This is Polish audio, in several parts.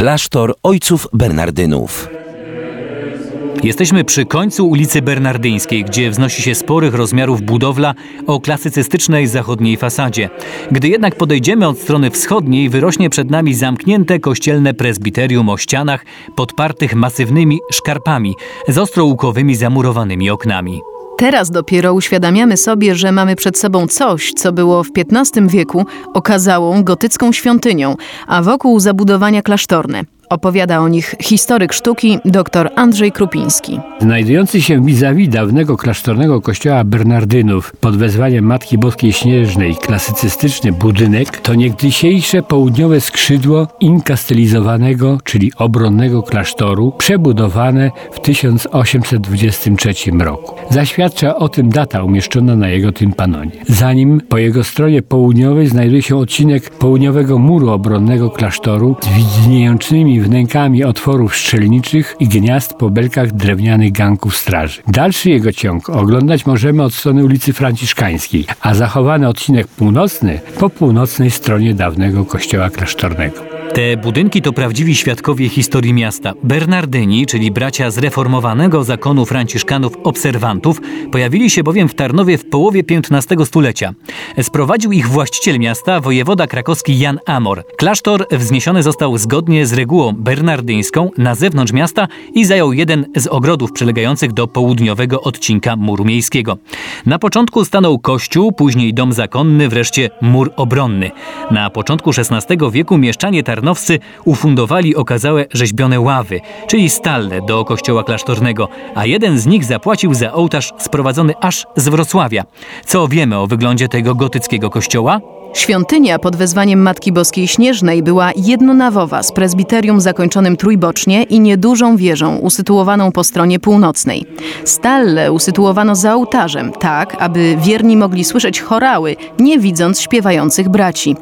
Klasztor Ojców Bernardynów. Jesteśmy przy końcu ulicy Bernardyńskiej, gdzie wznosi się sporych rozmiarów budowla o klasycystycznej zachodniej fasadzie. Gdy jednak podejdziemy od strony wschodniej, wyrośnie przed nami zamknięte kościelne prezbiterium o ścianach podpartych masywnymi szkarpami z ostroukowymi zamurowanymi oknami. Teraz dopiero uświadamiamy sobie, że mamy przed sobą coś, co było w XV wieku okazałą gotycką świątynią, a wokół zabudowania klasztorne. Opowiada o nich historyk sztuki dr Andrzej Krupiński. Znajdujący się vis-a-vis dawnego klasztornego kościoła Bernardynów pod wezwaniem Matki Boskiej Śnieżnej klasycystyczny budynek to niegdysiejsze południowe skrzydło inkastylizowanego, czyli obronnego klasztoru, przebudowane w 1823 roku. Zaświadcza o tym data umieszczona na jego tympanonie. Zanim po jego stronie południowej znajduje się odcinek południowego muru obronnego klasztoru z widniejącymi wnękami otworów strzelniczych i gniazd po belkach drewnianych ganków straży. Dalszy jego ciąg oglądać możemy od strony ulicy Franciszkańskiej, a zachowany odcinek północny po północnej stronie dawnego kościoła klasztornego. Te budynki to prawdziwi świadkowie historii miasta. Bernardyni, czyli bracia zreformowanego zakonu franciszkanów obserwantów, pojawili się bowiem w Tarnowie w połowie XV stulecia. Sprowadził ich właściciel miasta, wojewoda krakowski Jan Amor. Klasztor wzniesiony został zgodnie z regułą bernardyńską na zewnątrz miasta i zajął jeden z ogrodów przylegających do południowego odcinka muru miejskiego. Na początku stanął kościół, później dom zakonny, wreszcie mur obronny. Na początku XVI wieku mieszczanie Tarnowa Tarnowscy ufundowali okazałe rzeźbione ławy, czyli stalle do kościoła klasztornego, a jeden z nich zapłacił za ołtarz sprowadzony aż z Wrocławia. Co wiemy o wyglądzie tego gotyckiego kościoła? Świątynia pod wezwaniem Matki Boskiej Śnieżnej była jednonawowa z prezbiterium zakończonym trójbocznie i niedużą wieżą usytuowaną po stronie północnej. Stalle usytuowano za ołtarzem, tak aby wierni mogli słyszeć chorały, nie widząc śpiewających braci.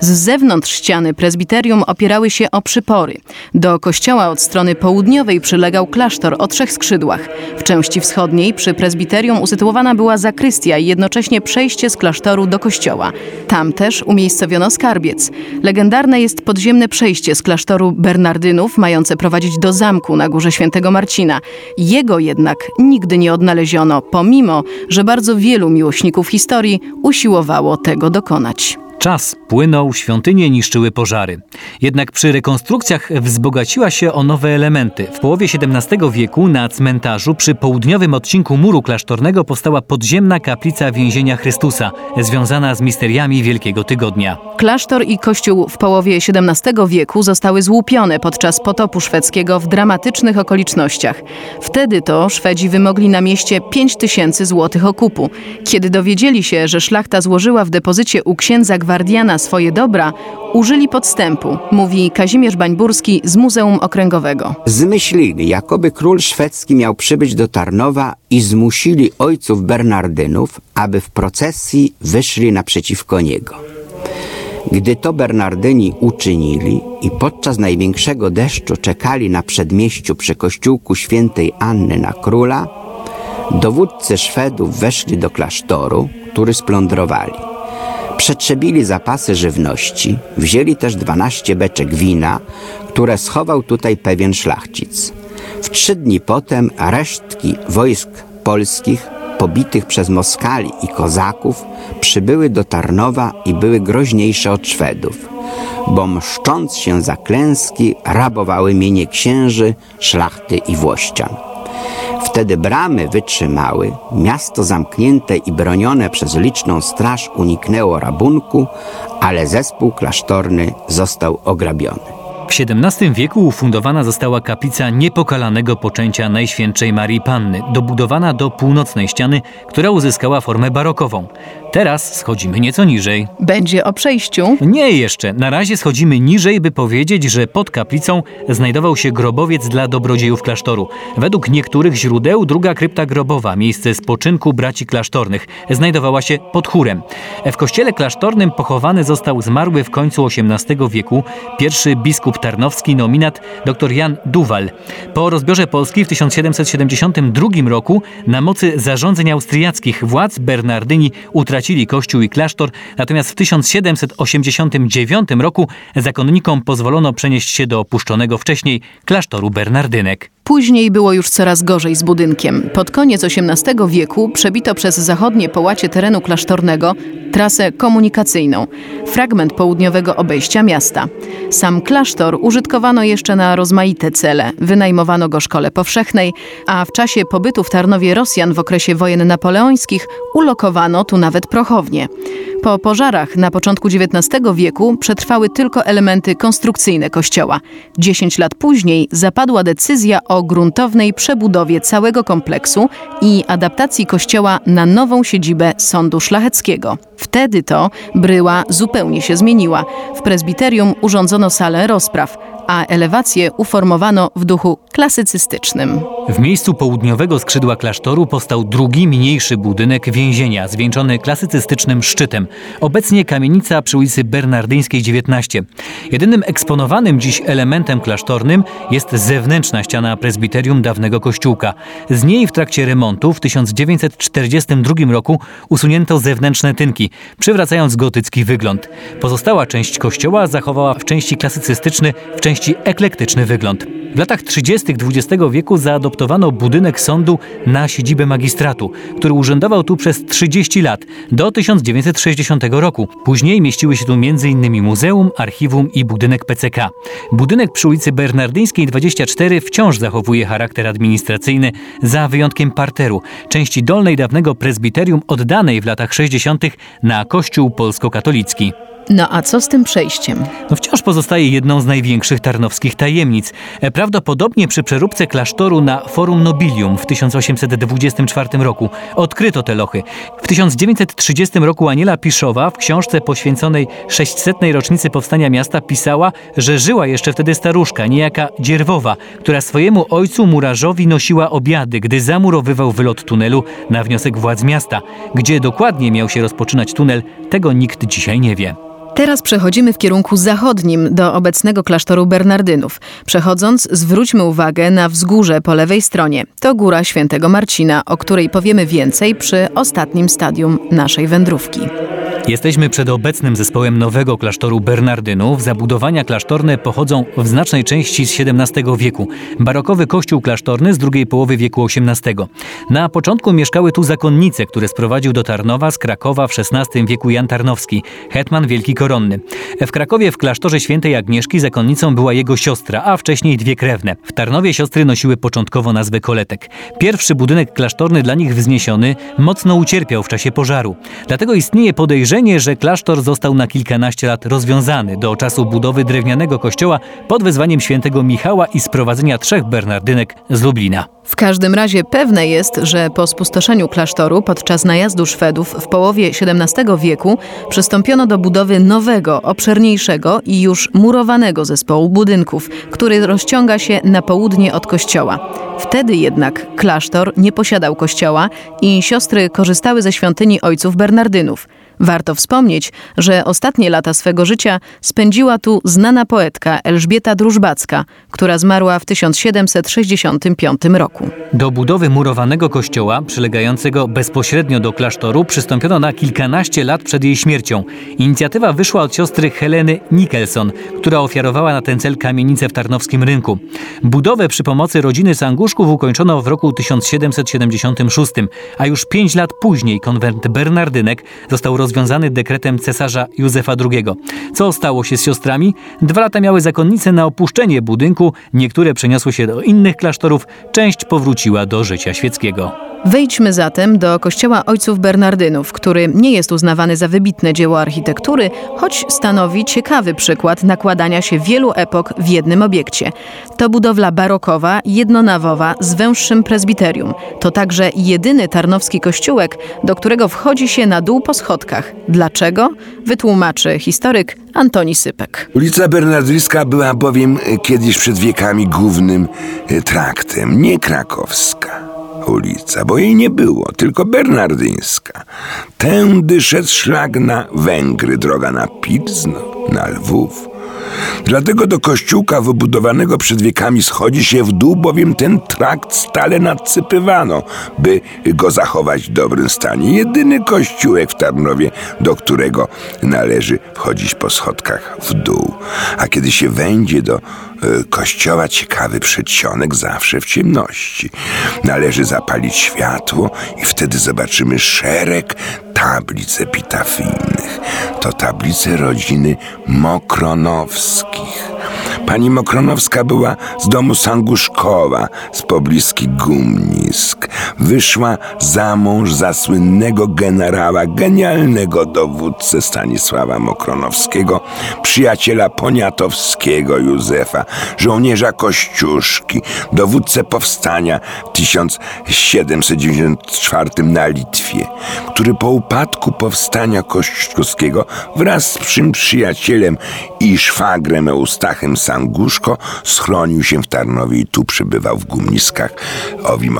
Z zewnątrz ściany prezbiterium opierały się o przypory. Do kościoła od strony południowej przylegał klasztor o trzech skrzydłach. W części wschodniej przy prezbiterium usytuowana była zakrystia i jednocześnie przejście z klasztoru do kościoła. Tam też umiejscowiono skarbiec. Legendarne jest podziemne przejście z klasztoru Bernardynów, mające prowadzić do zamku na górze świętego Marcina. Jego jednak nigdy nie odnaleziono, pomimo, że bardzo wielu miłośników historii usiłowało tego dokonać. Czas płynął, świątynie niszczyły pożary. Jednak przy rekonstrukcjach wzbogaciła się o nowe elementy. W połowie XVII wieku na cmentarzu przy południowym odcinku muru klasztornego powstała podziemna kaplica więzienia Chrystusa, związana z misteriami Wielkiego Tygodnia. Klasztor i kościół w połowie XVII wieku zostały złupione podczas potopu szwedzkiego w dramatycznych okolicznościach. Wtedy to Szwedzi wymogli na mieście 5 tysięcy złotych okupu. Kiedy dowiedzieli się, że szlachta złożyła w depozycie u księdza gwardiana swoje dobra, użyli podstępu, mówi Kazimierz Bańburski z Muzeum Okręgowego. Zmyślili, jakoby król szwedzki miał przybyć do Tarnowa i zmusili ojców Bernardynów, aby w procesji wyszli naprzeciwko niego. Gdy to Bernardyni uczynili i podczas największego deszczu czekali na przedmieściu przy kościółku świętej Anny na króla, dowódcy Szwedów weszli do klasztoru, który splądrowali. Przetrzebili zapasy żywności, wzięli też dwanaście beczek wina, które schował tutaj pewien szlachcic. W trzy dni potem resztki wojsk polskich pobitych przez Moskali i Kozaków przybyły do Tarnowa i były groźniejsze od Szwedów, bo mszcząc się za klęski rabowały mienie księży, szlachty i włościan. Wtedy bramy wytrzymały, miasto zamknięte i bronione przez liczną straż uniknęło rabunku, ale zespół klasztorny został ograbiony. W XVII wieku ufundowana została kaplica niepokalanego poczęcia Najświętszej Marii Panny, dobudowana do północnej ściany, która uzyskała formę barokową. Teraz schodzimy nieco niżej. Będzie o przejściu? Nie jeszcze. Na razie schodzimy niżej, by powiedzieć, że pod kaplicą znajdował się grobowiec dla dobrodziejów klasztoru. Według niektórych źródeł druga krypta grobowa, miejsce spoczynku braci klasztornych, znajdowała się pod chórem. W kościele klasztornym pochowany został zmarły w końcu XVIII wieku pierwszy biskup tarnowski nominat dr Jan Duwal. Po rozbiorze Polski w 1772 roku na mocy zarządzeń austriackich władz Bernardyni utracili kościół i klasztor, natomiast w 1789 roku zakonnikom pozwolono przenieść się do opuszczonego wcześniej klasztoru Bernardynek. Później było już coraz gorzej z budynkiem. Pod koniec XVIII wieku przebito przez zachodnie połacie terenu klasztornego trasę komunikacyjną, fragment południowego obejścia miasta. Sam klasztor użytkowano jeszcze na rozmaite cele. Wynajmowano go szkole powszechnej, a w czasie pobytu w Tarnowie Rosjan w okresie wojen napoleońskich ulokowano tu nawet prochownię. Po pożarach na początku XIX wieku przetrwały tylko elementy konstrukcyjne kościoła. Dziesięć lat później zapadła decyzja o gruntownej przebudowie całego kompleksu i adaptacji kościoła na nową siedzibę Sądu Szlacheckiego. Wtedy to bryła zupełnie się zmieniła. W prezbiterium urządzono salę rozpraw spraw a elewację uformowano w duchu klasycystycznym. W miejscu południowego skrzydła klasztoru powstał drugi, mniejszy budynek więzienia, zwieńczony klasycystycznym szczytem. Obecnie kamienica przy ulicy Bernardyńskiej 19. Jedynym eksponowanym dziś elementem klasztornym jest zewnętrzna ściana prezbiterium dawnego kościółka. Z niej w trakcie remontu w 1942 roku usunięto zewnętrzne tynki, przywracając gotycki wygląd. Pozostała część kościoła zachowała w części klasycystyczny, w części części eklektyczny wygląd. W latach 30. XX wieku zaadoptowano budynek sądu na siedzibę magistratu, który urzędował tu przez 30 lat, do 1960 roku. Później mieściły się tu m.in. muzeum, archiwum i budynek PCK. Budynek przy ulicy Bernardyńskiej 24 wciąż zachowuje charakter administracyjny, za wyjątkiem parteru, części dolnej dawnego prezbiterium oddanej w latach 60. na kościół polsko-katolicki. No a co z tym przejściem? No wciąż pozostaje jedną z największych tarnowskich tajemnic. E, prawdopodobnie przy przeróbce klasztoru na Forum Nobilium w 1824 roku odkryto te lochy. W 1930 roku Aniela Piszowa w książce poświęconej 600. rocznicy powstania miasta pisała, że żyła jeszcze wtedy staruszka, niejaka Dzierwowa, która swojemu ojcu murarzowi nosiła obiady, gdy zamurowywał wylot tunelu na wniosek władz miasta. Gdzie dokładnie miał się rozpoczynać tunel, tego nikt dzisiaj nie wie. Teraz przechodzimy w kierunku zachodnim do obecnego klasztoru Bernardynów. Przechodząc, zwróćmy uwagę na wzgórze po lewej stronie. To góra świętego Marcina, o której powiemy więcej przy ostatnim stadium naszej wędrówki. Jesteśmy przed obecnym zespołem nowego klasztoru Bernardynów. Zabudowania klasztorne pochodzą w znacznej części z XVII wieku. Barokowy kościół klasztorny z drugiej połowy wieku XVIII. Na początku mieszkały tu zakonnice, które sprowadził do Tarnowa z Krakowa w XVI wieku Jan Tarnowski, hetman wielki koronny. W Krakowie w klasztorze świętej Agnieszki zakonnicą była jego siostra, a wcześniej dwie krewne. W Tarnowie siostry nosiły początkowo nazwę Koletek. Pierwszy budynek klasztorny dla nich wzniesiony mocno ucierpiał w czasie pożaru. Dlatego istnieje podejrzenie, że klasztor został na kilkanaście lat rozwiązany do czasu budowy drewnianego kościoła pod wezwaniem świętego Michała i sprowadzenia trzech Bernardynek z Lublina. W każdym razie pewne jest, że po spustoszeniu klasztoru podczas najazdu Szwedów w połowie XVII wieku przystąpiono do budowy nowego, obszerniejszego i już murowanego zespołu budynków, który rozciąga się na południe od kościoła. Wtedy jednak klasztor nie posiadał kościoła i siostry korzystały ze świątyni ojców Bernardynów. Warto wspomnieć, że ostatnie lata swego życia spędziła tu znana poetka Elżbieta Drużbacka, która zmarła w 1765 roku. Do budowy murowanego kościoła, przylegającego bezpośrednio do klasztoru, przystąpiono na kilkanaście lat przed jej śmiercią. Inicjatywa wyszła od siostry Heleny Nicholson, która ofiarowała na ten cel kamienicę w Tarnowskim Rynku. Budowę przy pomocy rodziny Sanguszków ukończono w roku 1776, a już pięć lat później konwent Bernardynek został rozwiązany dekretem cesarza Józefa II. Co stało się z siostrami? Dwa lata miały zakonnice na opuszczenie budynku, niektóre przeniosły się do innych klasztorów, część powróciła do życia świeckiego. Wejdźmy zatem do kościoła ojców Bernardynów, który nie jest uznawany za wybitne dzieło architektury, choć stanowi ciekawy przykład nakładania się wielu epok w jednym obiekcie. To budowla barokowa, jednonawowa z węższym prezbiterium. To także jedyny tarnowski kościółek, do którego wchodzi się na dół po schodkach. Dlaczego? Wytłumaczy historyk Antoni Sypek. Ulica Bernardyńska była bowiem kiedyś przed wiekami głównym e, traktem, nie krakowska ulica, bo jej nie było, tylko bernardyńska. Tędy szedł szlak na Węgry, droga na Pilzno, na Lwów. Dlatego do kościółka wybudowanego przed wiekami schodzi się w dół, bowiem ten trakt stale nadsypywano, by go zachować w dobrym stanie. Jedyny kościółek w Tarnowie, do którego należy wchodzić po schodkach w dół. A kiedy się wejdzie do y, kościoła, ciekawy przedsionek zawsze w ciemności. Należy zapalić światło i wtedy zobaczymy szereg tablic epitafijnych. To tablice rodziny Pani Mokronowska była z domu Sanguszkowa, z pobliskich Gumnisk. Wyszła za mąż za słynnego generała, genialnego dowódcę Stanisława Mokronowskiego, przyjaciela poniatowskiego Józefa, żołnierza Kościuszki, dowódcę powstania w 1794 na Litwie, który po upadku powstania kościuszkowskiego wraz z przym przyjacielem i szwagrem Eustachem Sanguszko schronił się w Tarnowie i tu przebywał w Gumniskach. Owi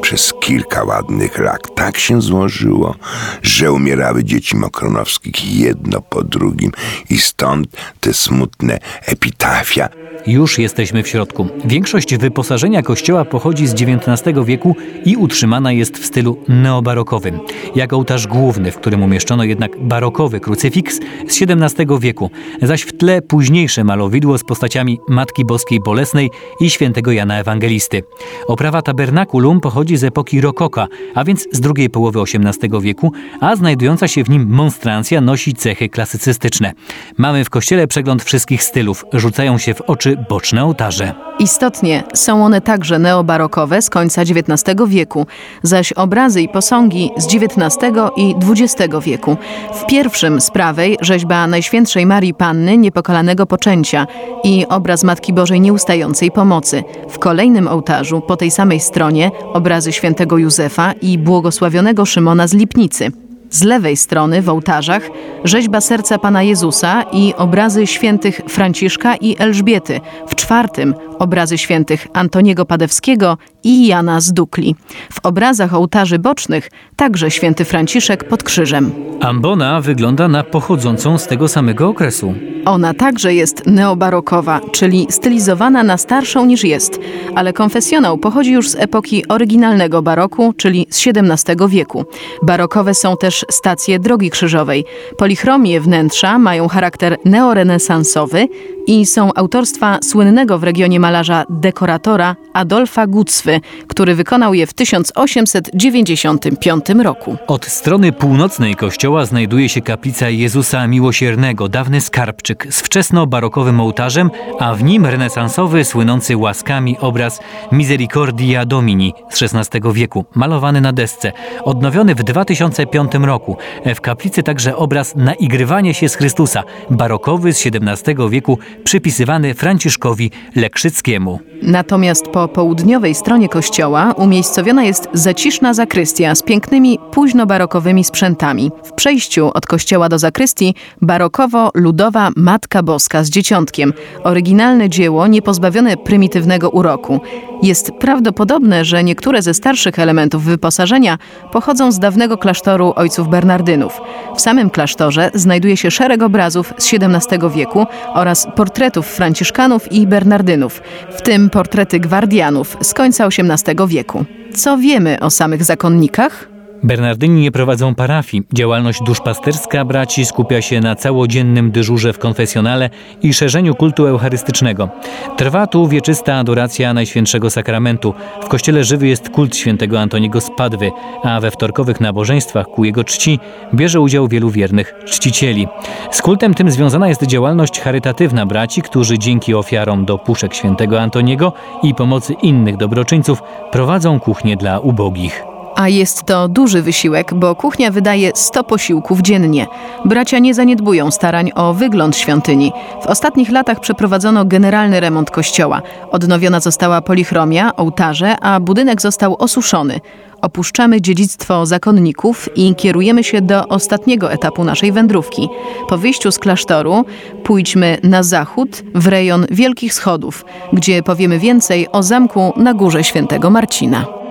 Przez kilka ładnych lat tak się złożyło, że umierały dzieci Mokronowskich jedno po drugim i stąd te smutne epitafia. Już jesteśmy w środku. Większość wyposażenia kościoła pochodzi z XIX wieku i utrzymana jest w stylu neobarokowym. Jak ołtarz główny, w którym umieszczono jednak barokowy krucyfiks z XVII wieku, zaś w tle późniejsze malowidło z postaciami Matki Boskiej Bolesnej i świętego Jana Ewangelisty. Oprawa pochodzi z epoki rokoka, a więc z drugiej połowy XVIII wieku, a znajdująca się w nim monstrancja nosi cechy klasycystyczne. Mamy w kościele przegląd wszystkich stylów, rzucają się w oczy boczne ołtarze. Istotnie są one także neobarokowe z końca XIX wieku, zaś obrazy i posągi z XIX i XX wieku. W pierwszym z prawej rzeźba Najświętszej Marii Panny Niepokalanego Poczęcia i obraz Matki Bożej Nieustającej Pomocy. W kolejnym ołtarzu po tej samej stronie obrazy świętego Józefa i błogosławionego Szymona z Lipnicy. Z lewej strony w ołtarzach rzeźba serca Pana Jezusa i obrazy świętych Franciszka i Elżbiety. W czwartym obrazy świętych Antoniego Padewskiego i Jana z Dukli. W obrazach ołtarzy bocznych także święty Franciszek pod krzyżem. Ambona wygląda na pochodzącą z tego samego okresu. Ona także jest neobarokowa, czyli stylizowana na starszą niż jest, ale konfesjonał pochodzi już z epoki oryginalnego baroku, czyli z XVII wieku. Barokowe są też stacje drogi krzyżowej. Polichromie wnętrza mają charakter neorenesansowy i są autorstwa słynnego w regionie malarza dekoratora Adolfa Który wykonał je w 1895 roku. Od strony północnej kościoła znajduje się kaplica Jezusa Miłosiernego, dawny skarbczyk z wczesno-barokowym ołtarzem, a w nim renesansowy, słynący łaskami obraz Misericordia Domini z XVI wieku, malowany na desce, odnowiony w 2005 roku. W kaplicy także obraz Naigrywanie się z Chrystusa, barokowy z XVII wieku, przypisywany Franciszkowi Lekrzyckiemu. Natomiast po południowej stronie kościoła umiejscowiona jest zaciszna zakrystia z pięknymi późno-barokowymi sprzętami. W przejściu od kościoła do zakrystii barokowo-ludowa Matka Boska z dzieciątkiem. Oryginalne dzieło niepozbawione prymitywnego uroku. Jest prawdopodobne, że niektóre ze starszych elementów wyposażenia pochodzą z dawnego klasztoru ojców Bernardynów. W samym klasztorze znajduje się szereg obrazów z XVII wieku oraz portretów franciszkanów i bernardynów, w tym portrety gwardianów z końca XVIII wieku. Co wiemy o samych zakonnikach? Bernardyni nie prowadzą parafii. Działalność duszpasterska braci skupia się na całodziennym dyżurze w konfesjonale i szerzeniu kultu eucharystycznego. Trwa tu wieczysta adoracja Najświętszego Sakramentu. W kościele żywy jest kult świętego Antoniego Spadwy, a we wtorkowych nabożeństwach ku jego czci bierze udział wielu wiernych czcicieli. Z kultem tym związana jest działalność charytatywna braci, którzy dzięki ofiarom do puszek świętego Antoniego i pomocy innych dobroczyńców prowadzą kuchnię dla ubogich. A jest to duży wysiłek, bo kuchnia wydaje 100 posiłków dziennie. Bracia nie zaniedbują starań o wygląd świątyni. W ostatnich latach przeprowadzono generalny remont kościoła. Odnowiona została polichromia, ołtarze, a budynek został osuszony. Opuszczamy dziedzictwo zakonników i kierujemy się do ostatniego etapu naszej wędrówki. Po wyjściu z klasztoru pójdźmy na zachód w rejon Wielkich Schodów, gdzie powiemy więcej o zamku na górze świętego Marcina.